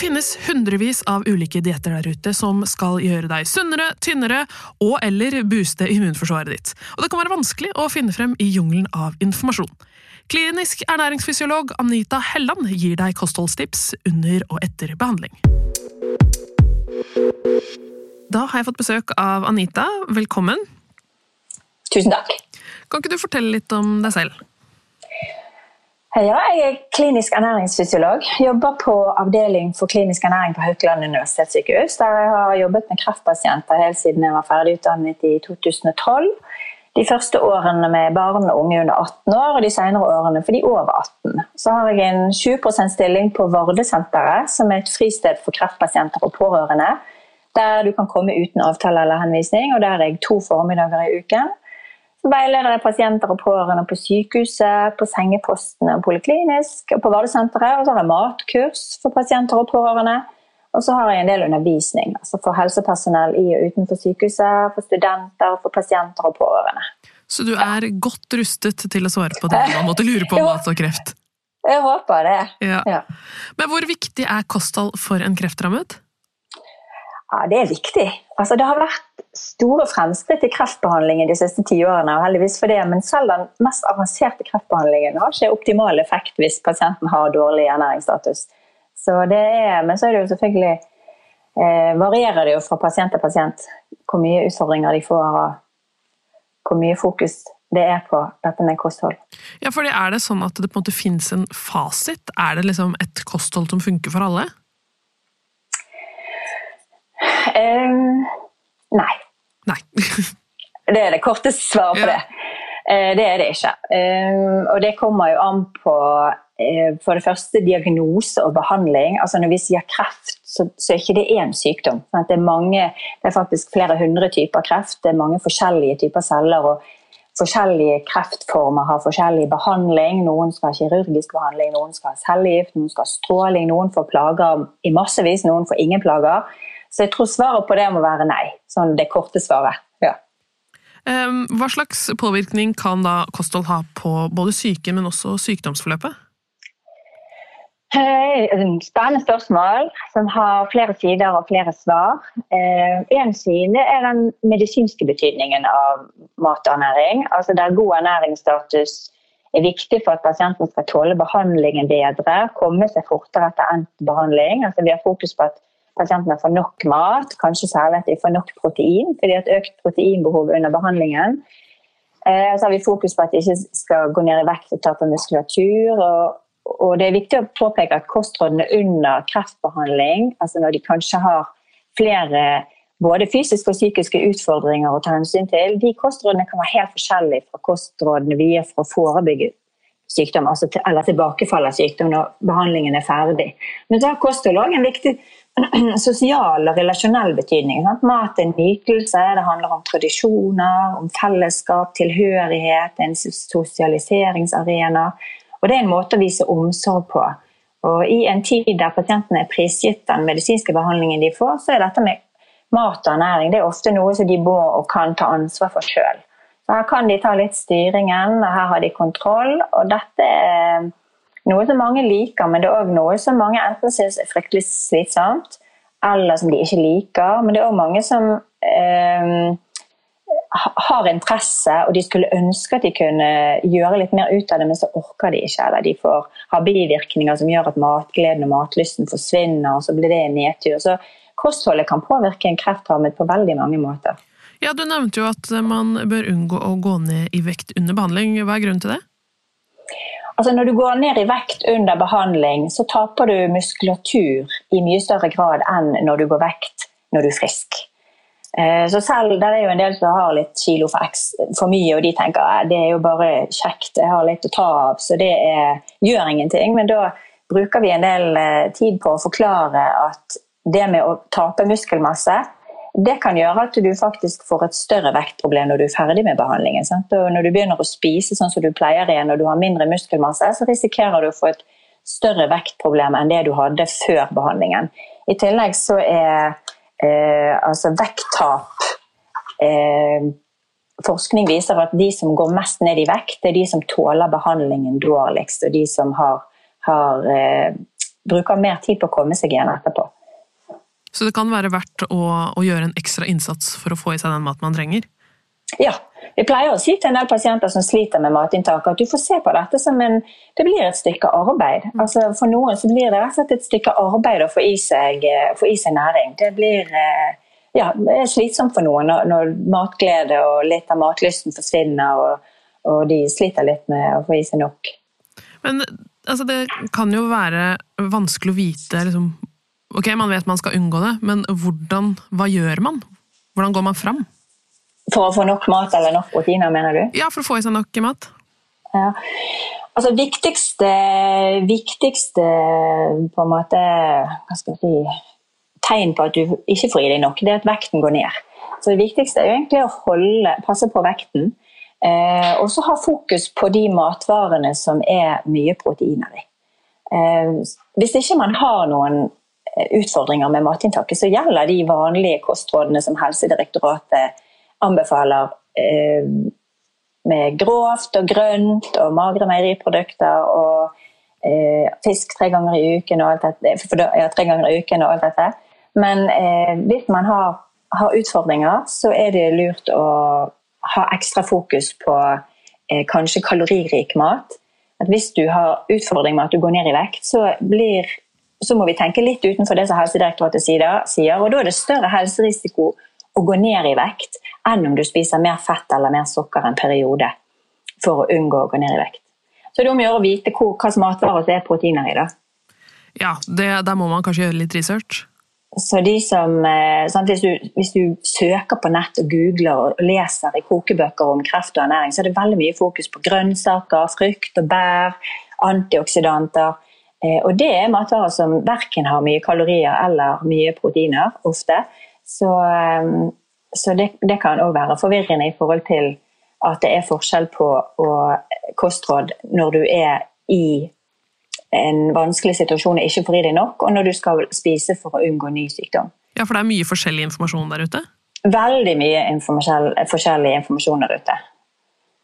Det finnes hundrevis av ulike dietter der ute som skal gjøre deg sunnere, tynnere og eller booste immunforsvaret ditt. Og det kan være vanskelig å finne frem i jungelen av informasjon. Klinisk ernæringsfysiolog Anita Helland gir deg kostholdstips under og etter behandling. Da har jeg fått besøk av Anita. Velkommen. Tusen takk. Kan ikke du fortelle litt om deg selv? Ja, jeg er klinisk ernæringsfysiolog. Jobber på avdeling for klinisk ernæring på Haukeland universitetssykehus. Der jeg har jobbet med kreftpasienter helt siden jeg var ferdig utdannet i 2012. De første årene med barn og unge under 18 år, og de senere årene for de over 18. Så har jeg en 20 stilling på Vardesenteret, som er et fristed for kreftpasienter og pårørende. Der du kan komme uten avtale eller henvisning, og der er jeg to formiddager i uken. Så veileder jeg pasienter og pårørende på sykehuset, på sengepostene og poliklinisk, og på Vardøsenteret. Og så har jeg matkurs for pasienter og pårørende. Og så har jeg en del undervisning altså for helsepersonell i og utenfor sykehuset, for studenter, for pasienter og pårørende. Så du er godt rustet til å svare på det man måtte lure på om mat og kreft? Jeg håper det. Ja. Ja. Men hvor viktig er kosthold for en kreftrammet? Ja, Det er viktig. Altså, det har vært store fremskritt i kreftbehandlingen de siste tiårene. og heldigvis for det, Men selv den mest avanserte kreftbehandlingen har ikke optimal effekt hvis pasienten har dårlig ernæringsstatus. Så er, men så er det jo selvfølgelig eh, varierer det jo fra pasient til pasient hvor mye utfordringer de får, og hvor mye fokus det er på dette med kosthold. Ja, for Er det sånn at det på en måte finnes en fasit? Er det liksom et kosthold som funker for alle? Um, nei. Nei. det er det korte svaret på ja. det. Uh, det er det ikke. Um, og det kommer jo an på uh, for det første diagnose og behandling. Altså Når vi sier kreft, så, så er ikke det én sykdom. Det er, mange, det er faktisk flere hundre typer kreft. Det er mange forskjellige typer celler. og Forskjellige kreftformer har forskjellig behandling. Noen skal ha kirurgisk behandling, noen skal ha cellegift, noen skal ha stråling. Noen får plager i massevis, noen får ingen plager. Så jeg tror svaret på det må være nei. Sånn det korte svaret. Ja. Hva slags påvirkning kan da kosthold ha på både syke, men også sykdomsforløpet? Spennende spørsmål som har flere sider og flere svar. En side er den medisinske betydningen av maternæring. Altså der god ernæringsstatus er viktig for at pasienten skal tåle behandlingen bedre, komme seg fortere etter endt behandling. Altså vi har fokus på at pasientene får nok mat, kanskje særlig at de får nok protein, fordi at økt proteinbehov under behandlingen. Eh, så har vi fokus på at de ikke skal gå ned i vekt og tape muskulatur. Og, og, det er viktig å påpeke at kostrådene under kreftbehandling, altså når de kanskje har flere både fysiske og psykiske utfordringer å ta hensyn til, de kostrådene kan være helt forskjellige fra kostrådene vi gir for å forebygge sykdom, altså til, eller tilbakefall av sykdom når behandlingen er ferdig. Men så har kosthold òg en viktig sosial og relasjonell betydning. Sant? Mat er nytelse, det handler om tradisjoner, om fellesskap, tilhørighet, en sosialiseringsarena. Og det er en måte å vise omsorg på. Og I en tid der pasientene er prisgitt den medisinske behandlingen de får, så er dette med mat og ernæring det er ofte noe som de må og kan ta ansvar for sjøl. Her kan de ta litt styringen, her har de kontroll. og dette er noe som mange liker, men det er òg noe som mange enten syns er fryktelig slitsomt, eller som de ikke liker. Men det er òg mange som eh, har interesse, og de skulle ønske at de kunne gjøre litt mer ut av det, men så orker de ikke. Eller de får ha bivirkninger som gjør at matgleden og matlysten forsvinner, og så blir det en nedtur. Så kostholdet kan påvirke en kreftrammet på veldig mange måter. Ja, Du nevnte jo at man bør unngå å gå ned i vekt under behandling. Hva er grunnen til det? Altså Når du går ned i vekt under behandling, så taper du muskulatur i mye større grad enn når du går vekt når du er frisk. Eh, så selv, Det er jo en del som har litt kilo for, for mye, og de tenker at det er jo bare kjekt, jeg har litt å ta av, så det er, gjør ingenting. Men da bruker vi en del eh, tid på å forklare at det med å tape muskelmasse det kan gjøre at du faktisk får et større vektproblem når du er ferdig med behandlingen. Når du begynner å spise sånn som du pleier igjen og du har mindre muskelmasse, så risikerer du å få et større vektproblem enn det du hadde før behandlingen. I tillegg så er eh, altså vekttap eh, Forskning viser at de som går mest ned i vekt, det er de som tåler behandlingen dårligst, og de som har, har, eh, bruker mer tid på å komme seg igjen etterpå. Så det kan være verdt å, å, gjøre en ekstra innsats for å få i seg den maten man trenger? Ja. Vi pleier å si til en del pasienter som sliter med matinntak, at du får se på dette som en Det blir et stykke arbeid. Mm. Altså for noen så blir det rett og slett et stykke arbeid å få i seg, eh, få i seg næring. Det blir eh, ja, det er slitsomt for noen når, når matglede og litt av matlysten forsvinner, og, og, de sliter litt med å få i seg nok. Men altså, det kan jo være vanskelig å vite liksom, Ok, man vet man skal unngå det, men hvordan, hva gjør man? Hvordan går man fram? For å få nok mat eller nok proteiner, mener du? Ja, for å få i seg nok mat. Ja. Altså, viktigste, viktigste på en måte Hva skal jeg si tegn på at du ikke får i deg nok, det er at vekten går ned. Så Det viktigste er egentlig å holde, passe på vekten. Eh, og så ha fokus på de matvarene som er mye proteiner i. Eh, hvis ikke man har noen utfordringer med matinntaket, så gjelder de vanlige kostrådene som Helsedirektoratet anbefaler eh, med grovt og grønt og magre meieriprodukter og eh, fisk tre ganger i uken og alt dette. Ja, tre ganger i uken og alt dette. Men eh, hvis man har, har, utfordringer, så er det lurt å ha ekstra fokus på eh, kanskje kaloririk mat. At hvis du har utfordring med at du går ned i vekt, så, blir, så må vi tenke litt utenfor det som Helsedirektoratet sier. Og da er det større helserisiko å gå ned i vekt enn om du spiser mer fett eller mer sukker en periode for å unngå å gå ned i vekt. Så det er om å gjøre å vite hvilke matvarer som er proteiner i. da. Ja, det, der må man kanskje gjøre litt research? Så de som, sant, hvis, du, hvis, du, søker på nett og googler og leser i kokebøker om kreft og ernæring, så er det veldig mye fokus på grønnsaker, frukt og bær, antioksidanter. Eh, og det er matvarer som verken har mye kalorier eller mye proteiner, ofte. Så, eh, så det, det, kan òg være forvirrende i forhold til at det er forskjell på kostråd når du er i en vanskelig situasjon og ikke får i deg nok, og når du skal spise for å unngå ny sykdom. Ja, For det er mye forskjellig informasjon der ute? Veldig mye forskjellig informasjon der ute.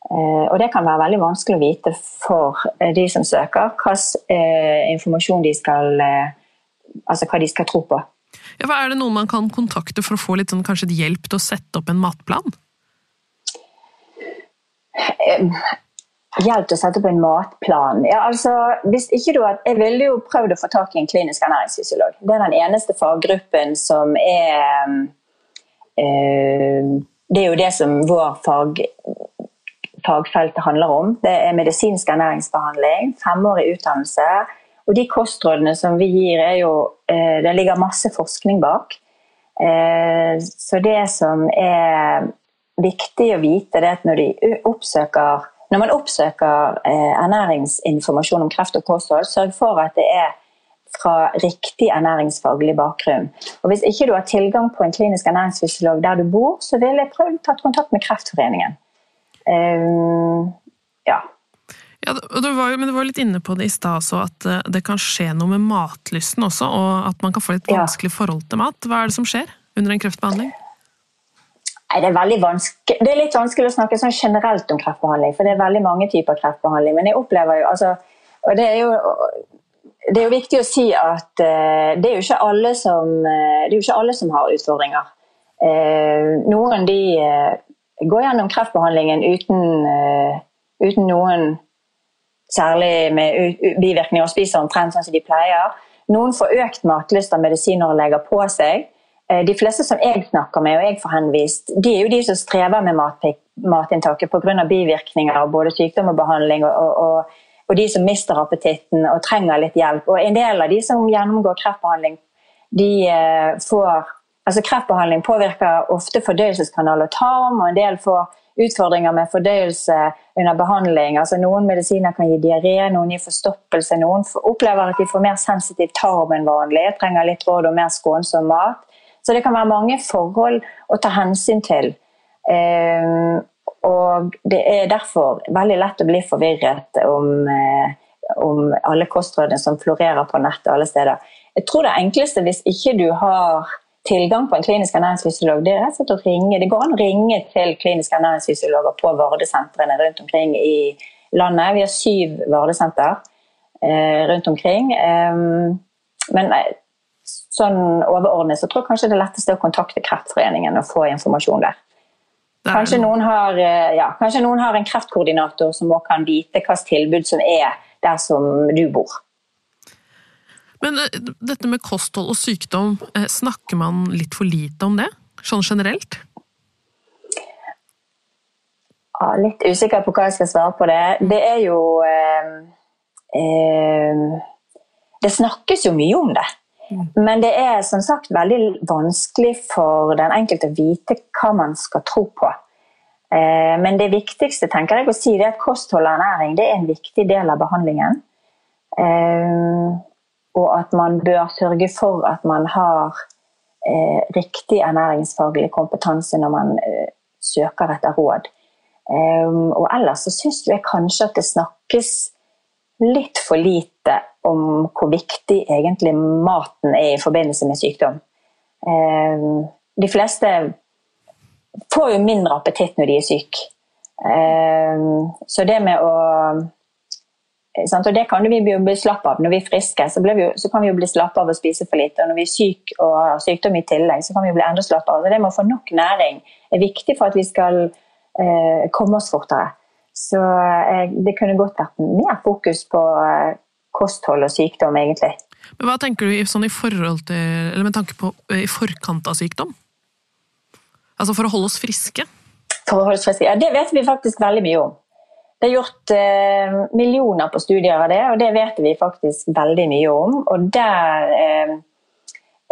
Eh, og det kan være veldig vanskelig å vite for eh, de som søker, hvilken eh, informasjon de skal Altså hva de skal tro på. Ja, Er det noen man kan kontakte for å få litt sånn, kanskje hjelp til å sette opp en matplan? hjelp til å sette opp en matplan. Ja, altså, hvis ikke du har, Jeg ville jo prøvd å få tak i en klinisk ernæringsfysiolog. Det er den eneste faggruppen som er øh, Det er jo det som vår fag, fagfelt handler om. Det er medisinsk ernæringsbehandling, femårig utdannelse. Og de kostrådene som vi gir, er jo øh, Det ligger masse forskning bak. Uh, så det som er viktig å vite, det er at når oppsøker når man oppsøker eh, ernæringsinformasjon om kreft og kosthold, sørg for at det er fra riktig ernæringsfaglig bakgrunn. Og Hvis ikke du har tilgang på en klinisk ernæringsfysiolog der du bor, så vil jeg prøve å ta kontakt med Kreftforeningen. Ja. ja du var men du var litt inne på det i stad også, at eh, det kan skje noe med matlysten også, og at man kan få litt vanskelig forhold til mat. Hva er det som skjer under en kreftbehandling? Nei, det, er det er litt vanskelig å snakke sånn generelt om kreftbehandling, for det er veldig mange typer kreftbehandling. Men jeg opplever jo altså, og det er jo, det er jo viktig å si at uh, det er jo som, uh, det er jo ikke alle som har utfordringer. Uh, noen de går gjennom kreftbehandlingen uten, uten noen særlig med bivirkninger og spiser omtrent sånn som de pleier. Noen får økt matlyst av medisiner og legger på seg. Eh, de fleste som jeg snakker med, og jeg får henvist, de er jo de som strever med matinntaket pga. bivirkninger av både sykdom og behandling, og, og, og, de som mister appetitten og trenger litt hjelp. Og en del av de som gjennomgår kreftbehandling, de eh, får Altså Kreftbehandling påvirker ofte fordøyelseskanal og tarm, og en del får utfordringer med fordøyelse under behandling. Altså Noen medisiner kan gi diaré, noen gir forstoppelse. Noen opplever at de får mer sensitiv tarm enn vanlig, trenger litt råd og mer skånsom mat. Så det kan være mange forhold å ta hensyn til. Um, og det er derfor veldig lett å bli forvirret om, eh, om alle kostrådene som florerer på nettet alle steder. Jeg tror det enkleste hvis ikke du har tilgang på en klinisk ernæringsfysiolog, det er rett og slett å ringe. Det går an å ringe til kliniske ernæringsfysiologer på Vardesentrene rundt omkring i landet. Vi har syv Vardesenter eh, rundt omkring. Um, men eh, sånn overordnet så tror jeg kanskje det er letteste å kontakte Kreftforeningen og få informasjon der. Kanskje noen, har, eh, ja, kanskje noen har en kreftkoordinator som også kan vite hvilket tilbud som er der som du bor. Men eh, dette med kosthold og sykdom, eh, snakker man litt for lite om det? Sånn generelt? Ja, litt usikker på hva jeg skal svare på det. Det er jo eh, eh, Det snakkes jo mye om det. Mm. Men det er som sagt veldig vanskelig for den enkelte å vite hva man skal tro på. Eh, men det viktigste tenker jeg å si det er at kosthold og ernæring det er en viktig del av behandlingen. Og at man bør sørge for at man har eh, riktig ernæringsfaglig kompetanse når man eh, søker etter råd. Um, og ellers så syns jeg kanskje at det snakkes litt for lite om hvor viktig egentlig maten er i forbindelse med sykdom. Um, de fleste får jo mindre appetitt når de er syke. Um, så det med å? Og Det kan vi bli slapp av når vi er friske. Så, vi, så, kan vi jo bli slapp av å spise for lite. Og når vi er syke og har sykdom i tillegg, så kan vi bli enda slapp av. Så det med å få nok næring er viktig for at vi skal eh, komme oss fortere. Så eh, det kunne godt vært mer fokus på eh, kosthold og sykdom, egentlig. Men Hva tenker du sånn i forhold til, eller med tanke på eh, i forkant av sykdom? Altså for å holde oss friske? For å holde oss friske, Ja, det vet vi faktisk veldig mye om. Det er gjort eh, millioner på studier av det, og det vet vi faktisk veldig mye om. Og der eh,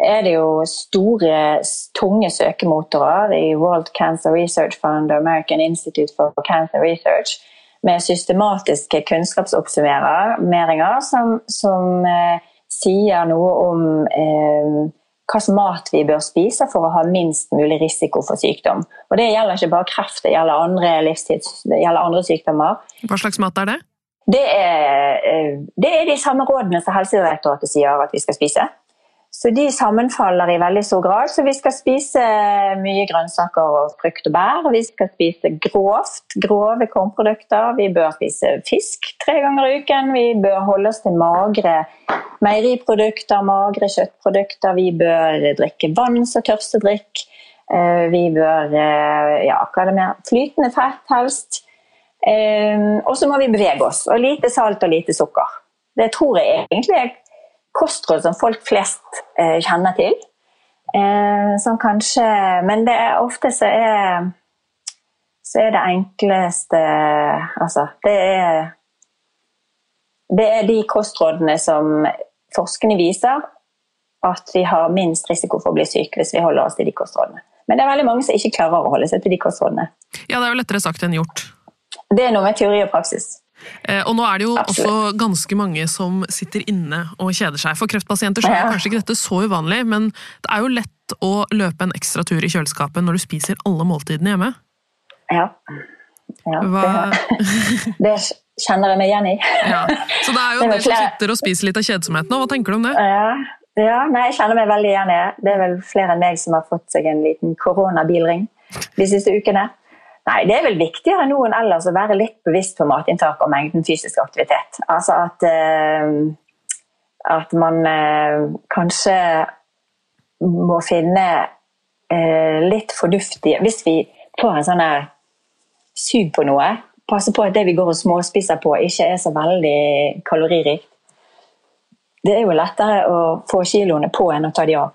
er det jo store, tunge søkemotorer i World Cancer Research Fund og American Institute for Cancer Research med systematiske kunnskapsoppsummeringer som, som eh, sier noe om eh, hvilken mat vi bør spise for å ha minst mulig risiko for sykdom. Og Det gjelder ikke bare kreft, det gjelder andre, det gjelder andre sykdommer. Hva slags mat er det? Det er, eh, det er de samme rådene som Helsedirektoratet sier at vi skal spise. Så de sammenfaller i veldig stor grad. Så vi skal spise mye grønnsaker og frukt og bær. Vi skal spise grovt, grove kornprodukter. Vi bør spise fisk tre ganger i uken. Vi bør holde oss til magre meieriprodukter, magre kjøttprodukter. Vi bør drikke vann som tørstedrikk. Eh, vi bør eh, ja, hva er det mer? Flytende fett, helst. Eh, og så må vi bevege oss. Og lite salt og lite sukker. Det tror jeg egentlig er kostråd som folk flest eh, kjenner til. Eh, som kanskje Men det er ofte så er så er det enkleste Altså, det er Det er de kostrådene som forskerne viser at vi har minst risiko for å bli syke hvis vi holder oss til de kostrådene. Men det er veldig mange som ikke klarer å holde seg til de kostrådene. Ja, det er jo lettere sagt enn gjort. Det er noe med teori og praksis. Eh, og nå er det jo Absolutt. også ganske mange som sitter inne og kjeder seg. For kreftpasienter så er kanskje ikke dette så uvanlig, men det er jo lett å løpe en ekstra tur i kjøleskapet når du spiser alle måltidene hjemme. Ja. ja det, det, kjenner jeg meg igjen i. ja. Så det er jo en del som sitter og spiser litt av kjedsomheten nå. Hva tenker du om det? Ja. ja, nei, jeg kjenner meg veldig igjen i det. Det er vel flere enn meg som har fått seg en liten koronabilring de siste ukene. Nei, Det er vel viktigere nå enn ellers å være litt bevisst på matinntak og mengden fysisk aktivitet. Altså at, eh, at man eh, kanskje må finne eh, litt fornuftig Hvis vi får en sånn sug på noe, passe på at det vi går og småspiser på, ikke er så veldig kaloririkt. Det er jo lettere å få kiloene på enn å ta de av.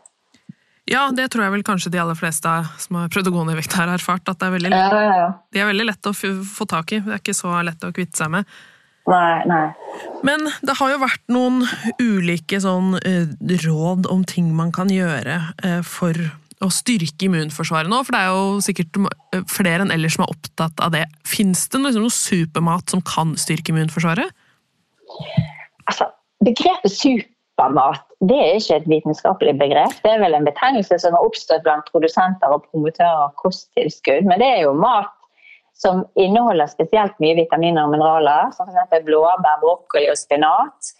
Ja, det tror jeg vel kanskje de aller fleste som har prøvd å gå ned i vekt har erfart. At er veldig, ja, ja, ja. de er veldig lett å få tak i. Det er ikke så lett å kvitte seg med. Nei, nei. Men det har jo vært noen ulike sånn, eh, råd om ting man kan gjøre eh, for å styrke immunforsvaret nå? For det er jo sikkert flere enn ellers som er opptatt av det. Fins det liksom noe supermat som kan styrke immunforsvaret? Altså, begrepet supermat det er ikke et vitenskapelig begrep. Det er vel en betegnelse som har oppstått blant produsenter og promotører av kosttilskudd. Men det er jo mat som inneholder spesielt mye vitaminer og mineraler, som f.eks. blåbær, brokkoli og spinat.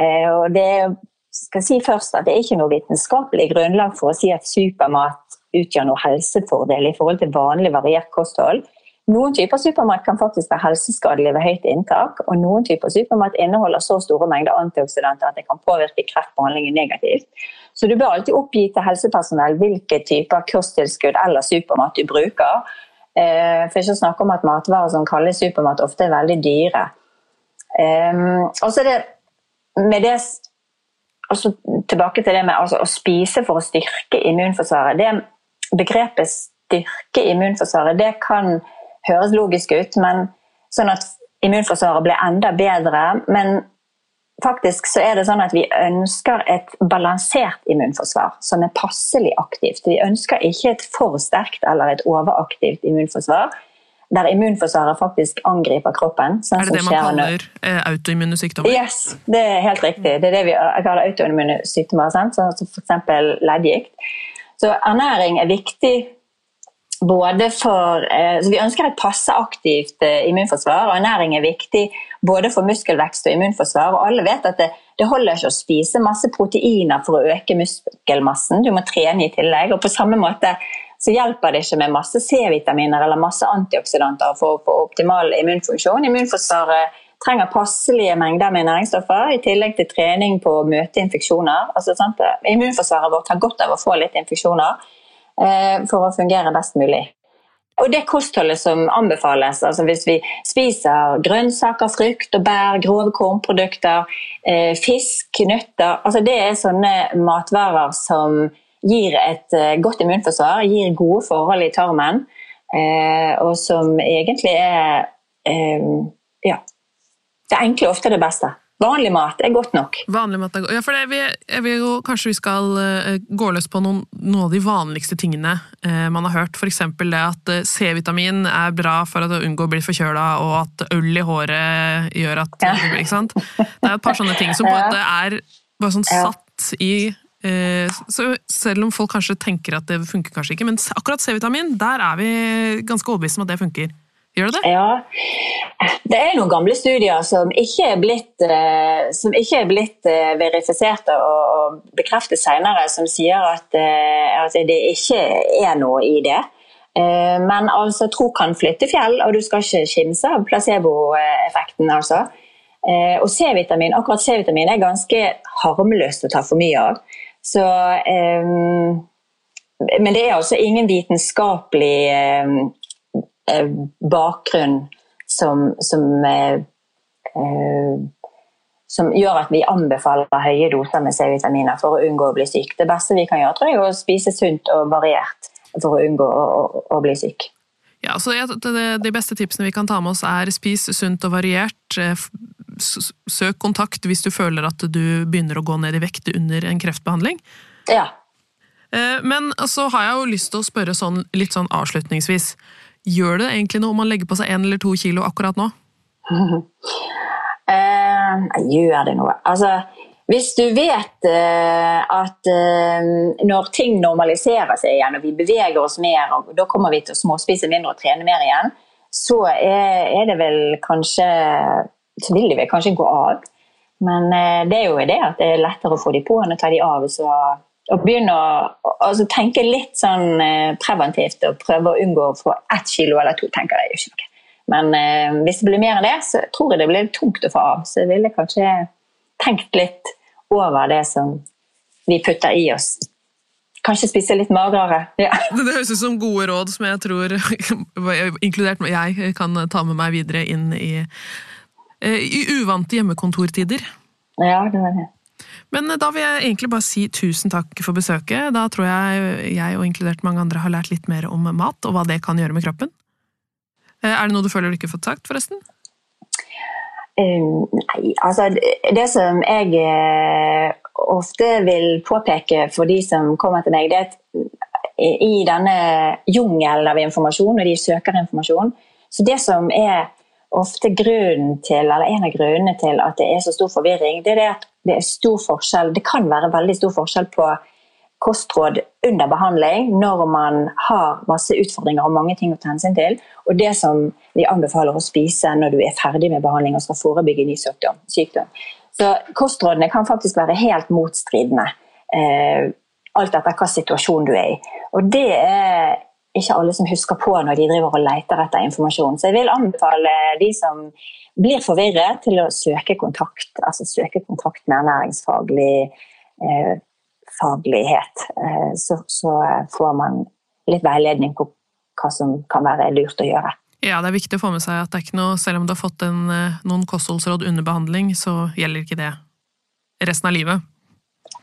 Eh, og det skal si først at det er ikke noe vitenskapelig grunnlag for å si at supermat utgjør noe helsefordel i forhold til vanlig variert kosthold. Noen typer supermat kan faktisk være helseskadelig ved høyt inntak, og noen typer supermat inneholder så store mengder antioksidanter at det kan påvirke kreftbehandlingen negativt. Så du bør alltid oppgi til helsepersonell hvilke typer kosttilskudd eller supermat du bruker. Eh, for ikke å snakke om at matvarer som kalles supermat, ofte er veldig dyre. Og så er det det altså Tilbake til det med altså, å spise for å styrke immunforsvaret. Det begrepet styrke immunforsvaret, det kan høres logisk ut, men sånn at immunforsvaret blir enda bedre. Men faktisk så er det sånn at vi ønsker et balansert immunforsvar som er passelig aktivt. Vi ønsker ikke et for sterkt eller et overaktivt immunforsvar. Der immunforsvaret faktisk angriper kroppen. Sånn er det det man kaller eh, autoimmune sykdommer? Yes, det er helt riktig. Det er det vi kaller autoimmune sykdommer, sånn som f.eks. leddgikt. Så ernæring er viktig både for så Vi ønsker et passe aktivt eh, immunforsvar, og ernæring er viktig både for muskelvekst og immunforsvar. og Alle vet at det, det holder ikke å spise masse proteiner for å øke muskelmassen, du må trene i tillegg. og På samme måte så hjelper det ikke med masse C-vitaminer eller masse antioksidanter for å få optimal immunfunksjon. Immunforsvaret trenger passelige mengder med næringsstoffer, i tillegg til trening på å møte infeksjoner. Altså, Immunforsvaret vårt har godt av å få litt infeksjoner. Eh, for å fungere best mulig. Og det kostholdet som anbefales, altså hvis vi spiser grønnsaker, frukt og bær, grove kornprodukter, eh, fisk, nøtter altså Det er sånne matvarer som gir et eh, godt immunforsvar, gir gode forhold i tarmen, og som egentlig er Ja. Det enkle ofte det beste. Vanlig mat er godt nok. Vanlig mat er godt. Ja, for det, vi, vil jo, Kanskje vi skal uh, gå løs på noen, noen, av de vanligste tingene uh, man har hørt. F.eks. det at uh, C-vitamin er bra for å unngå å bli forkjøla, og at øl i håret gjør at ja. ikke sant? Det er et par sånne ting som på en måte er bare sånn satt i så selv om folk kanskje tenker at det funker kanskje ikke, men akkurat C-vitamin, der er vi ganske overbevist om at det funker. Gjør det det? Ja. Det er noen gamle studier som ikke er blitt, eh, ikke er blitt eh, verifisert og bekreftet senere, som sier at, eh, at, det ikke er noe i det. Men altså, tro kan flytte fjell, og du skal ikke kimse av placeboeffekten. altså. Og C-vitamin, akkurat C-vitamin er ganske harmløst å ta for mye av. Så, men det er altså ingen vitenskapelig bakgrunn som, som, eh, eh, som gjør at vi anbefaler høye doser med C-vitaminer for å unngå å bli syk. Det beste vi kan gjøre, tror jeg, er å spise sunt og variert for å unngå å, å, å bli syk. Ja, så De beste tipsene vi kan ta med oss, er spis sunt og variert. Søk kontakt hvis du føler at du begynner å gå ned i vekt under en kreftbehandling. Ja. Men så har jeg jo lyst til å spørre sånn, litt sånn avslutningsvis. Gjør det egentlig noe om man legger på seg én eller to kilo akkurat nå? uh, gjør det noe? Altså, hvis du vet uh, at uh, når ting normaliserer seg igjen, og vi beveger oss mer, og da kommer vi til å småspise mindre og trene mer igjen, så er, er det vel kanskje Så vil det vel kanskje gå av. Men det er jo det at det er lettere å få de på enn å ta de av. så å begynne å altså, tenke litt sånn eh, preventivt og prøve å unngå å få ett kilo eller to, tenker jeg jo ikke noe. Men eh, hvis det blir mer enn det, så tror jeg det blir tungt å få av. Så jeg ville kanskje tenkt litt over det som vi putter i oss. Kanskje spise litt magrere. Ja. Det høres ut som gode råd som jeg tror, inkludert jeg, kan ta med meg videre inn i, eh, i uvante hjemmekontortider. Ja, det var det. Men eh, da vil jeg egentlig bare si tusen takk for besøket. Da tror jeg jeg og inkludert mange andre har lært litt mer om mat, og hva det kan gjøre med kroppen. Eh, er det noe du føler du ikke har fått sagt, forresten? Um, nei, altså det som jeg ofte vil påpeke for de som kommer til meg, det er at i denne jungelen av informasjon, og de søker informasjon. Så det som er ofte grunnen til, eller en av grunnene til at det er så stor forvirring, det er det at det er stor forskjell, det kan være veldig stor forskjell på kostråd under behandling når man har masse utfordringer og mange ting å ta hensyn til, og det som vi anbefaler å spise når du er ferdig med behandling og skal forebygge ny sykdom. Så Kostrådene kan faktisk være helt motstridende, eh, alt etter hvilken situasjon du er i. Og Det er ikke alle som husker på når de driver og leter etter informasjon. Så jeg vil anbefale de som blir forvirret, til å søke kontakt, altså søke kontakt med ernæringsfaglig eh, faglighet. Eh, så, så, får man litt veiledning på hva som kan være lurt å gjøre. Ja, det er viktig å få med seg at det er ikke noe, selv om du har fått en, eh, noen kostholdsråd under behandling, så gjelder ikke det resten av livet.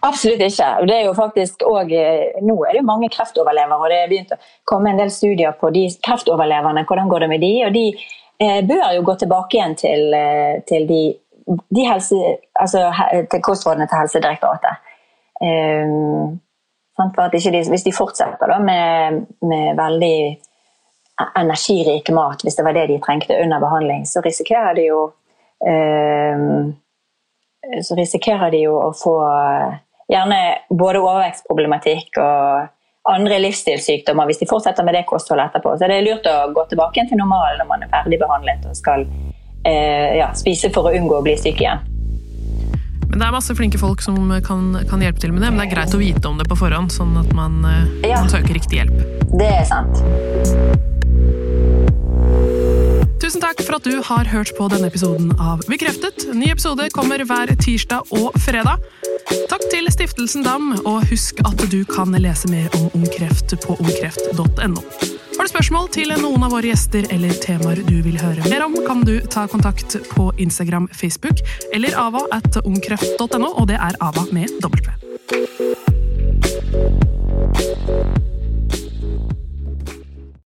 Absolutt ikke. Og det er jo faktisk også, eh, Nå er det jo mange kreftoverlevere, og det er begynt å komme en del studier på de kreftoverleverne. Hvordan går det med de? Og de eh, bør jo gå tilbake igjen til, eh, til de, de helse, altså, til kostrådene til Helsedirektoratet. Um, de, hvis de fortsetter da, med, med veldig energirik mat, hvis det var det de trengte under behandling, så risikerer de jo um, så risikerer de jo å få gjerne både overvekstproblematikk og andre livsstilssykdommer hvis de fortsetter med det kostholdet etterpå. Så det er lurt å gå tilbake til normalen når man er ferdig behandlet og skal eh, ja, spise for å unngå å bli syk igjen. Men Det er masse flinke folk som kan, kan, hjelpe til med det, men det er greit å vite om det på forhånd, sånn at man, eh, ja. man søker riktig hjelp. Det er sant. Tusen takk for at du har hørt på denne episoden av Bekreftet. Ny episode kommer hver tirsdag og fredag. Takk til Stiftelsen DAM, og husk at du kan lese mer om ungkreft på ungkreft.no. Har du spørsmål til noen av våre gjester eller temaer du vil høre mer om, kan du ta kontakt på Instagram, Facebook eller ava at ungkreft.no, og det er ava med W.